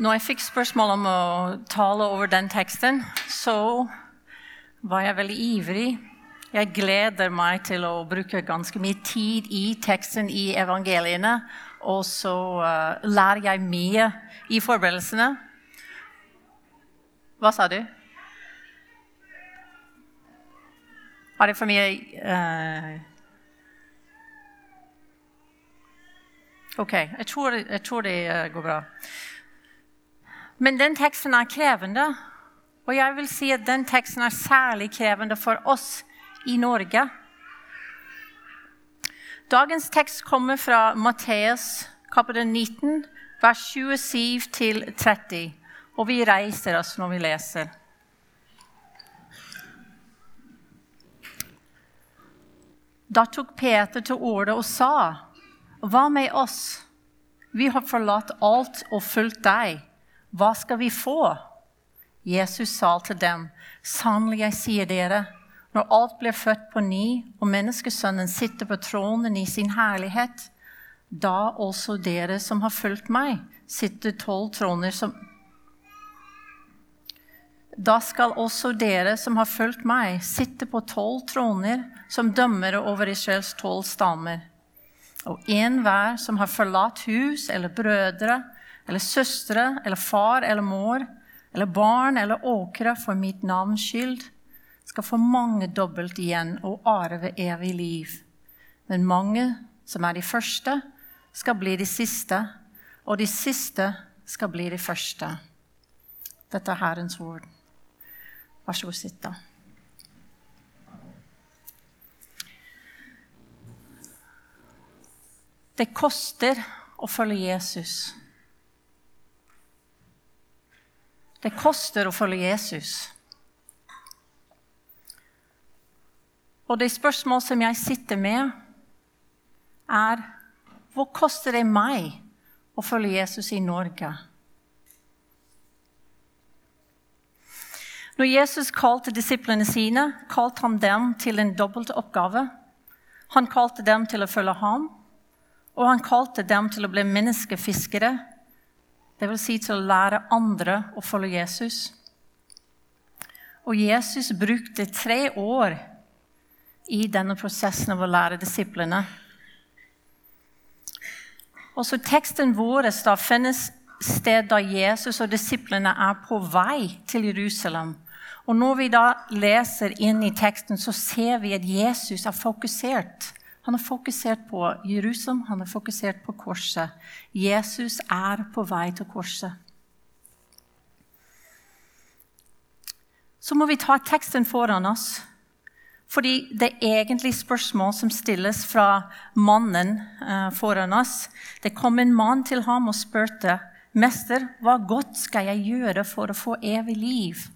Når jeg fikk spørsmål om å tale over den teksten, så var jeg veldig ivrig. Jeg gleder meg til å bruke ganske mye tid i teksten i evangeliene. Og så uh, lærer jeg mye i forberedelsene. Hva sa du? Har det for mye uh, Ok, jeg tror, jeg tror det går bra. Men den teksten er krevende. Og jeg vil si at den teksten er særlig krevende for oss i Norge. Dagens tekst kommer fra Matteus kapittel 19, vers 27 til 30. Og vi reiser oss når vi leser. Da tok Peter til orde og sa, 'Hva med oss? Vi har forlatt alt og fulgt deg. Hva skal vi få?' Jesus sa til dem, 'Sannelig, jeg sier dere:" Når alt blir født på ny, og menneskesønnen sitter på tronen i sin herlighet, da også dere som har fulgt meg, sitter tolv troner som Da skal også dere som har fulgt meg, sitte på tolv troner som dømmere over Israels tolv stammer. Og enhver som har forlatt hus eller brødre eller søstre eller far eller mor eller barn eller åkre for mitt navns skyld, skal få mange dobbelt igjen og arve evig liv. Men mange som er de første, skal bli de siste, og de siste skal bli de første. Dette er Herrens ord. Vær så god, sitt, da. Det koster å følge Jesus. Det koster å følge Jesus. Og det spørsmålet som jeg sitter med, er hva koster det meg å følge Jesus i Norge? Når Jesus kalte disiplene sine, kalte han dem til en dobbelt oppgave. Han kalte dem til å følge ham, og han kalte dem til å bli menneskefiskere. Dvs. Si til å lære andre å følge Jesus. Og Jesus brukte tre år i denne prosessen av å lære disiplene. Også teksten vår da finnes sted da Jesus og disiplene er på vei til Jerusalem. Og Når vi da leser inn i teksten, så ser vi at Jesus er fokusert. Han er fokusert på Jerusalem, han er fokusert på korset. Jesus er på vei til korset. Så må vi ta teksten foran oss. Fordi det er egentlig spørsmål som stilles fra mannen uh, foran oss. Det kom en mann til ham og spurte, 'Mester, hva godt skal jeg gjøre for å få evig liv?'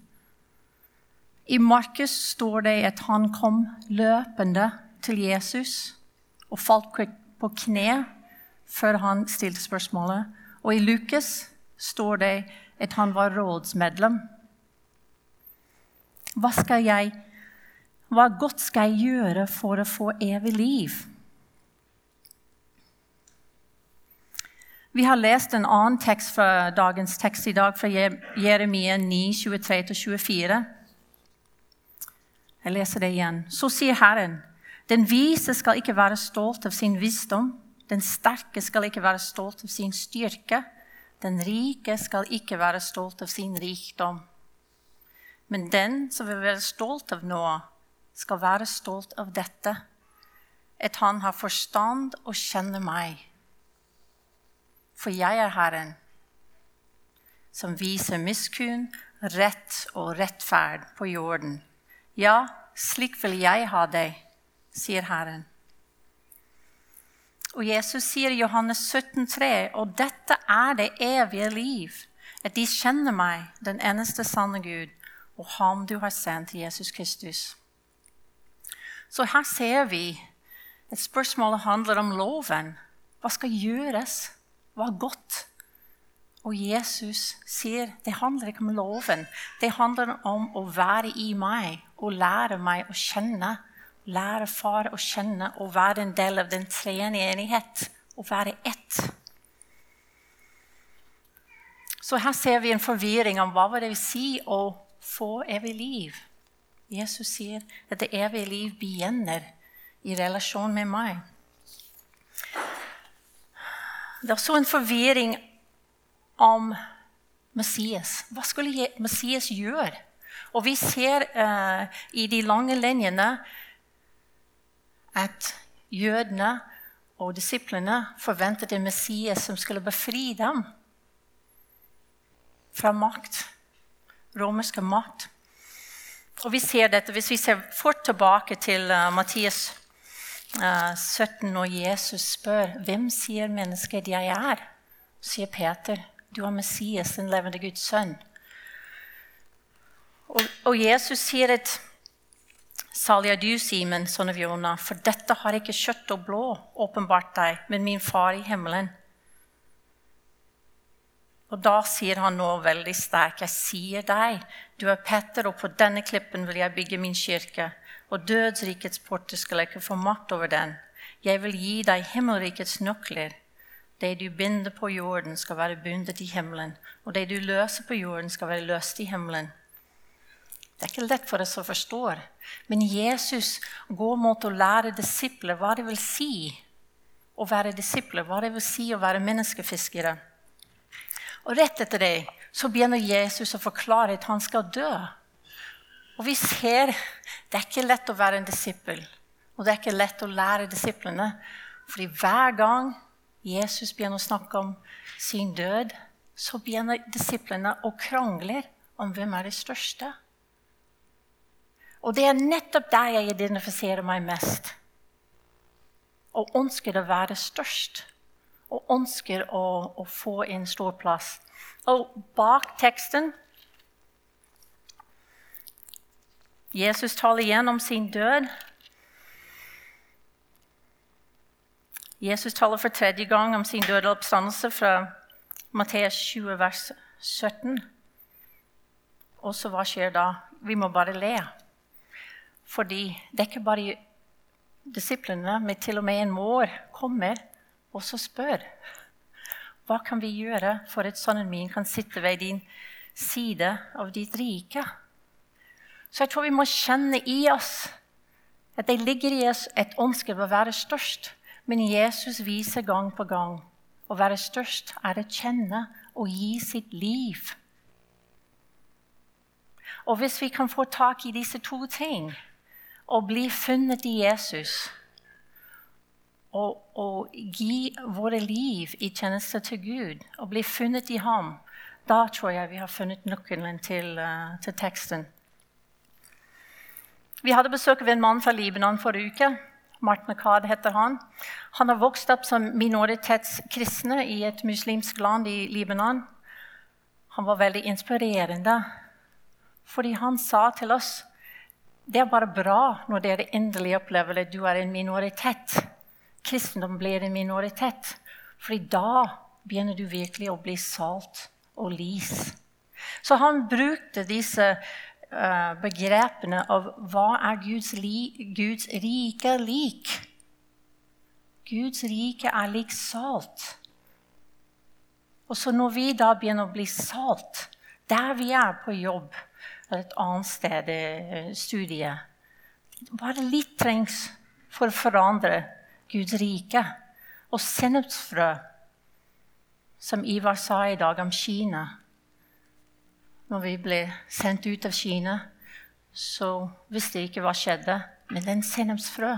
I Markus står det at han kom løpende til Jesus og falt på kne før han stilte spørsmålet. Og i Lukas står det at han var rådsmedlem. Hva skal jeg? Hva godt skal jeg gjøre for å få evig liv? Vi har lest en annen tekst fra dagens tekst i dag, fra Jeremia 9, 23-24. Jeg leser det igjen. Så sier Herren, den vise skal ikke være stolt av sin visdom. Den sterke skal ikke være stolt av sin styrke. Den rike skal ikke være stolt av sin rikdom. Men den som vil være stolt av noe, skal være stolt av dette, at han har forstand og kjenner meg. For jeg er Herren, som viser miskunn, rett og rettferd på jorden. Ja, slik vil jeg ha deg, sier Herren. Og Jesus sier i Johannes 17, 3, og dette er det evige liv, at de kjenner meg, den eneste sanne Gud, og ham du har sendt, Jesus Kristus. Så her ser vi at spørsmålet handler om loven. Hva skal gjøres? Hva er godt? Og Jesus sier det handler ikke om loven. Det handler om å være i meg og lære meg å kjenne. Lære far å kjenne og være en del av den tredje enighet. Å være ett. Så her ser vi en forvirring om hva det vil si å få evig liv. Jesus sier at det evige liv begynner i relasjon med meg. Det er også en forvirring om Messias. Hva skulle Messias gjøre? Og vi ser uh, i de lange linjene at jødene og disiplene forventet en Messias som skulle befri dem fra makt, romerske makt. Og vi ser dette, Hvis vi ser fort tilbake til uh, Mattias 17, når Jesus spør hvem sier mennesket jeg er, sier Peter, du er Messias, den levende Guds sønn. Og, og Jesus sier at Salig er du, Simen, sønn av Jonah, for dette har ikke kjøtt og blå åpenbart deg, men min far i himmelen. Og da sier han nå veldig sterkt. Jeg sier deg, du er Petter, og på denne klippen vil jeg bygge min kirke og dødsrikets porter skal ikke få makt over den. Jeg vil gi deg himmelrikets nøkler. Det du binder på jorden, skal være bundet i himmelen, og det du løser på jorden, skal være løst i himmelen. Det er ikke lett for oss å forstå, men Jesus går mot å lære disipler hva det vil si å være disipler, hva det vil si å være menneskefiskere. Og Rett etter det så begynner Jesus å forklare at han skal dø. Og vi ser det er ikke lett å være en disippel. Og det er ikke lett å lære disiplene. fordi hver gang Jesus begynner å snakke om sin død, så begynner disiplene å krangle om hvem er det største. Og det er nettopp der jeg identifiserer meg mest. Og ønsker å være størst. Og ønsker å, å få en stor plass. Og bak teksten Jesus taler igjen om sin død. Jesus taler for tredje gang om sin døde oppstandelse fra Matteus 20, vers 17. Og så hva skjer da? Vi må bare le. Fordi det er ikke bare disiplene, men til og med en mor kommer og så spør hva kan vi gjøre for at sønnen min kan sitte ved din side av ditt rike. Så jeg tror vi må kjenne i oss at det ligger i oss et ønske om å være størst. Men Jesus viser gang på gang å være størst er å kjenne og gi sitt liv. Og hvis vi kan få tak i disse to ting og bli funnet i Jesus og, og gi våre liv i tjeneste til Gud og bli funnet i ham, da tror jeg vi har funnet nøkkelen til, uh, til teksten. Vi hadde besøk av en mann fra Libanon forrige uke. Martin Akad heter han. Han har vokst opp som minoritetskristne i et muslimsk land i Libanon. Han var veldig inspirerende, fordi han sa til oss det er bare bra når dere endelig opplever at du er en minoritet. Kristendom blir en minoritet, fordi da begynner du virkelig å bli salt og lys. Så han brukte disse Eh, begrepene av hva er Guds, li, Guds rike lik. Guds rike er lik salt. Og så når vi da begynner å bli salt, der vi er på jobb eller et annet sted i eh, studiet Bare litt trengs for å forandre Guds rike. Og sennepsfrø, som Ivar sa i dag om Kina når vi ble sendt ut av Kina, så visste jeg ikke hva skjedde. Men den sennepsfrø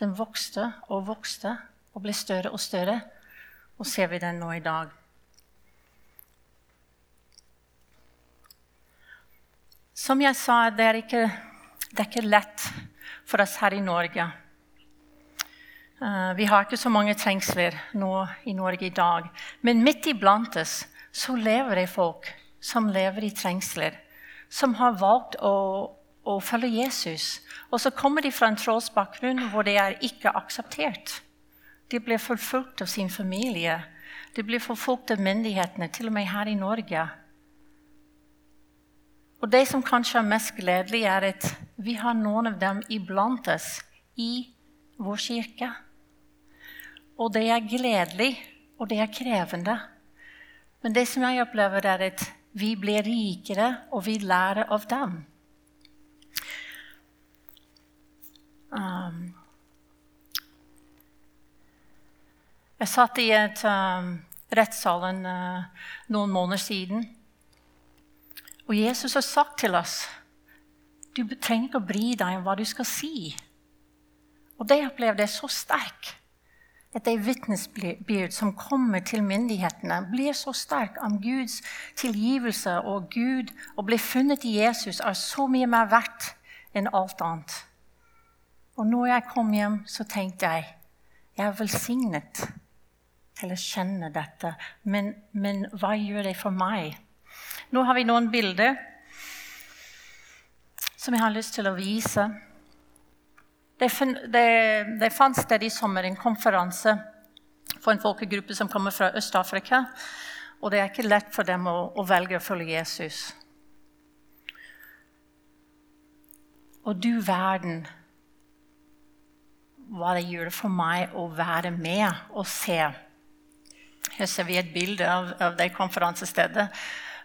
den vokste og vokste og ble større og større. Og ser vi den nå i dag. Som jeg sa, det er ikke, det er ikke lett for oss her i Norge. Uh, vi har ikke så mange trengsler nå i Norge i dag. Men midt iblant oss så lever det folk som lever i trengsler, som har valgt å, å følge Jesus. Og så kommer de fra en trosbakgrunn hvor det er ikke akseptert. De blir forfulgt av sin familie. De blir forfulgt av myndighetene, til og med her i Norge. Og det som kanskje er mest gledelig, er at vi har noen av dem iblant oss i vår kirke. Og det er gledelig, og det er krevende. Men det som jeg opplever, er at vi blir rikere, og vi lærer av dem. Um, jeg satt i et um, rettssalen uh, noen måneder siden. Og Jesus har sagt til oss du trenger ikke å bry deg om hva du skal si. Og det opplevde jeg så sterk. At det vitnesbyrd som kommer til myndighetene, blir så sterk om Guds tilgivelse og Gud å bli funnet i Jesus er så mye mer verdt enn alt annet. Og når jeg kom hjem, så tenkte jeg jeg er velsignet til å kjenne dette. Men, men hva gjør det for meg? Nå har vi noen bilder som jeg har lyst til å vise. Det, det, det fant sted i sommer en konferanse for en folkegruppe som kommer fra Øst-Afrika. Og det er ikke lett for dem å, å velge å følge Jesus. Og du verden hva det gjør for meg å være med og se. Her ser vi et bilde av, av det konferansestedet.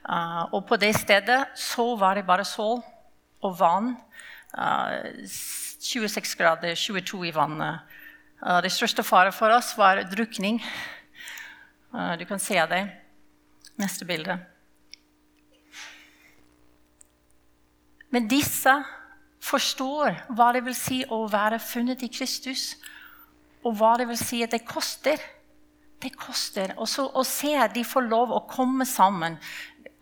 Uh, og på det stedet så var det bare sol og vann. Uh, 26 grader, 22 i vannet. Uh, det største fare for oss var drukning. du kan se det. Neste bilde. Men disse forstår hva det vil si å være funnet i Kristus, og hva det vil si at det koster. Det koster. Og så å se de får lov å komme sammen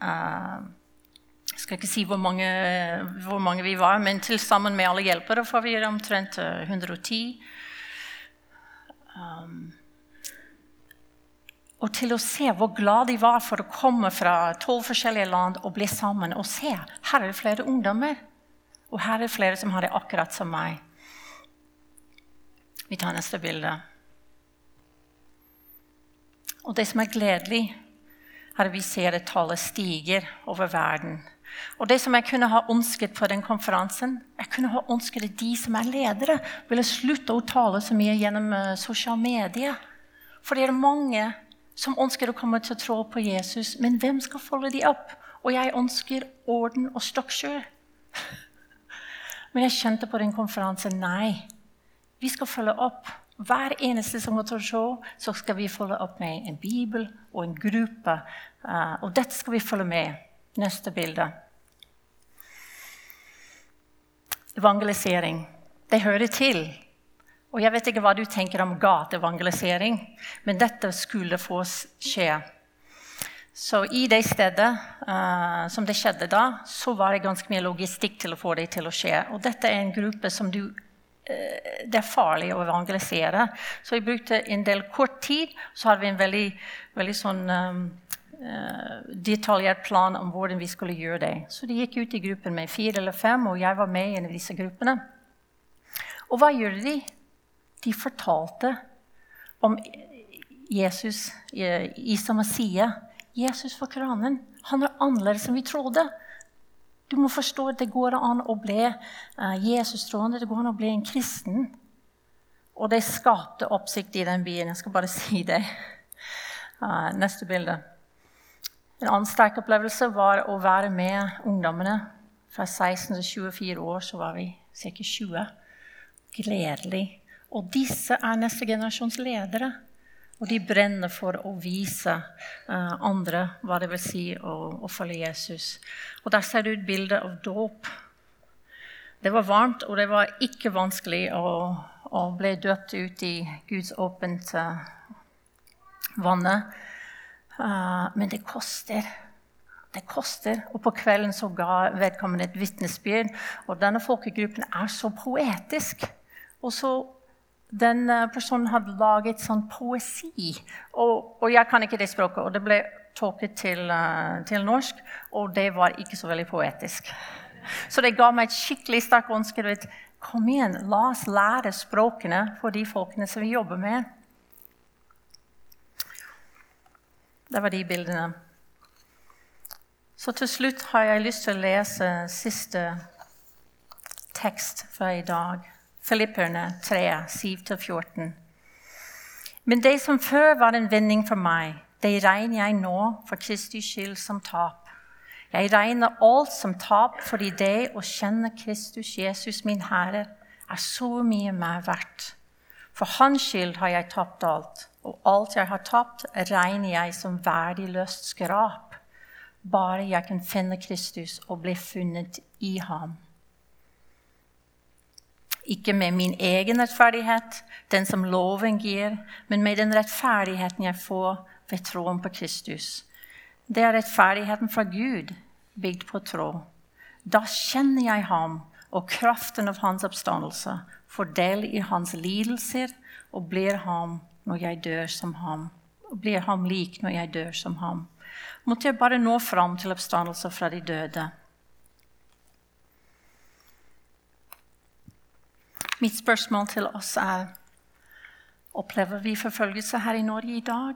Jeg skal ikke si hvor mange, hvor mange, vi var, men til sammen med alle hjelpere får vi omtrent 110. Um, og til å se hvor glad de var for å komme fra tolv forskjellige land og bli sammen og se her er det flere ungdommer. Og her er det flere som har det akkurat som meg. Vi tar neste bilde. Og det som er gledelig, er at vi ser at tallet stiger over verden. Og det som jeg kunne ha ønsket på den konferansen, jeg kunne ha ønsket at de som er ledere, ville slutte å tale så mye gjennom uh, sosiale medier. For det er mange som ønsker å komme til å tro på Jesus, men hvem skal følge dem opp? Og jeg ønsker orden og stokkskjør. Men jeg kjente på den konferansen nei. Vi skal følge opp. Hver eneste som går til å se, så skal vi følge opp med en bibel og en gruppe. Uh, og dette skal vi følge med. Neste bilde. Evangelisering. Det hører til. Og jeg vet ikke hva du tenker om gateevangelisering, men dette skulle få skje. Så i det stedet uh, som det skjedde da, så var det ganske mye logistikk til å få det til å skje. Og dette er en gruppe som du Det er farlig å evangelisere. Så vi brukte en del kort tid. Så hadde vi en veldig, veldig sånn um, uh, detaljert plan om hvordan vi skulle gjøre det. Så de gikk ut i gruppen med fire eller fem, og jeg var med i en av disse gruppene. Og hva gjorde de? De fortalte om Jesus, i Samasia. Jesus for kranen. Han er annerledes enn vi trodde. Du må forstå at det går an å bli uh, Jesus-troende, det går an å bli en kristen. Og det skapte oppsikt i den byen. Jeg skal bare si det. Uh, neste bilde. En annen sterk opplevelse var å være med ungdommene. Fra 16 til 24 år så var vi ca. 20. Gledelig. Og disse er neste generasjons ledere. Og de brenner for å vise uh, andre hva det vil si å, å, følge Jesus. Og Der ser du et bilde av dåp. Det var varmt, og det var ikke vanskelig å, å bli døpt ut i Guds åpent uh, vannet. Uh, men det koster. Det koster. Og på kvelden så ga vedkommende et vitnesbyrd. Og denne folkegruppen er så poetisk. Og så den eh, personen hadde laget sånn poesi. Og, og, jeg kan ikke det språket, og det ble tolket til, uh, til, norsk. Og det var ikke så veldig poetisk. Så det ga meg et skikkelig sterkt ønske. Kom igjen, la oss lære språkene for de folkene som vi jobber med. Det var de bildene. Så til slutt har jeg lyst til å lese siste tekst fra i dag. Filipperne 3, 7-14. Men det som før var en vending for meg, det regner jeg nå for Kristi skyld som tap. Jeg regner alt som tap fordi det å kjenne Kristus Jesus, min Herre, er så mye mer verdt. For Hans skyld har jeg tapt alt, og alt jeg har tapt, regner jeg som verdiløst skrap. Bare jeg kan finne Kristus og bli funnet i ham. Ikke med min egen rettferdighet, den som loven gir, men med den rettferdigheten jeg får ved troen på Kristus. Det er rettferdigheten fra Gud, bygd på tro. Da kjenner jeg ham og kraften av hans oppstandelse, får del i hans lidelser og blir ham når jeg dør som ham. Og blir ham lik når jeg dør som ham. Måtte jeg bare nå fram til oppstandelse fra de døde. Mitt spørsmål til oss er Opplever vi forfølgelse her i Norge i dag?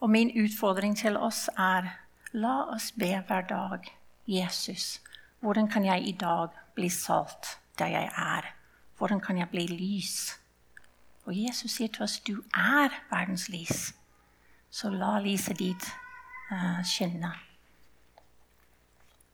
Og min utfordring til oss er la oss be hver dag. Jesus, hvordan kan jeg i dag bli salt der jeg er? Hvordan kan jeg bli lys? Og Jesus sier til oss du er verdens lys. Så la lyset ditt uh, skinne.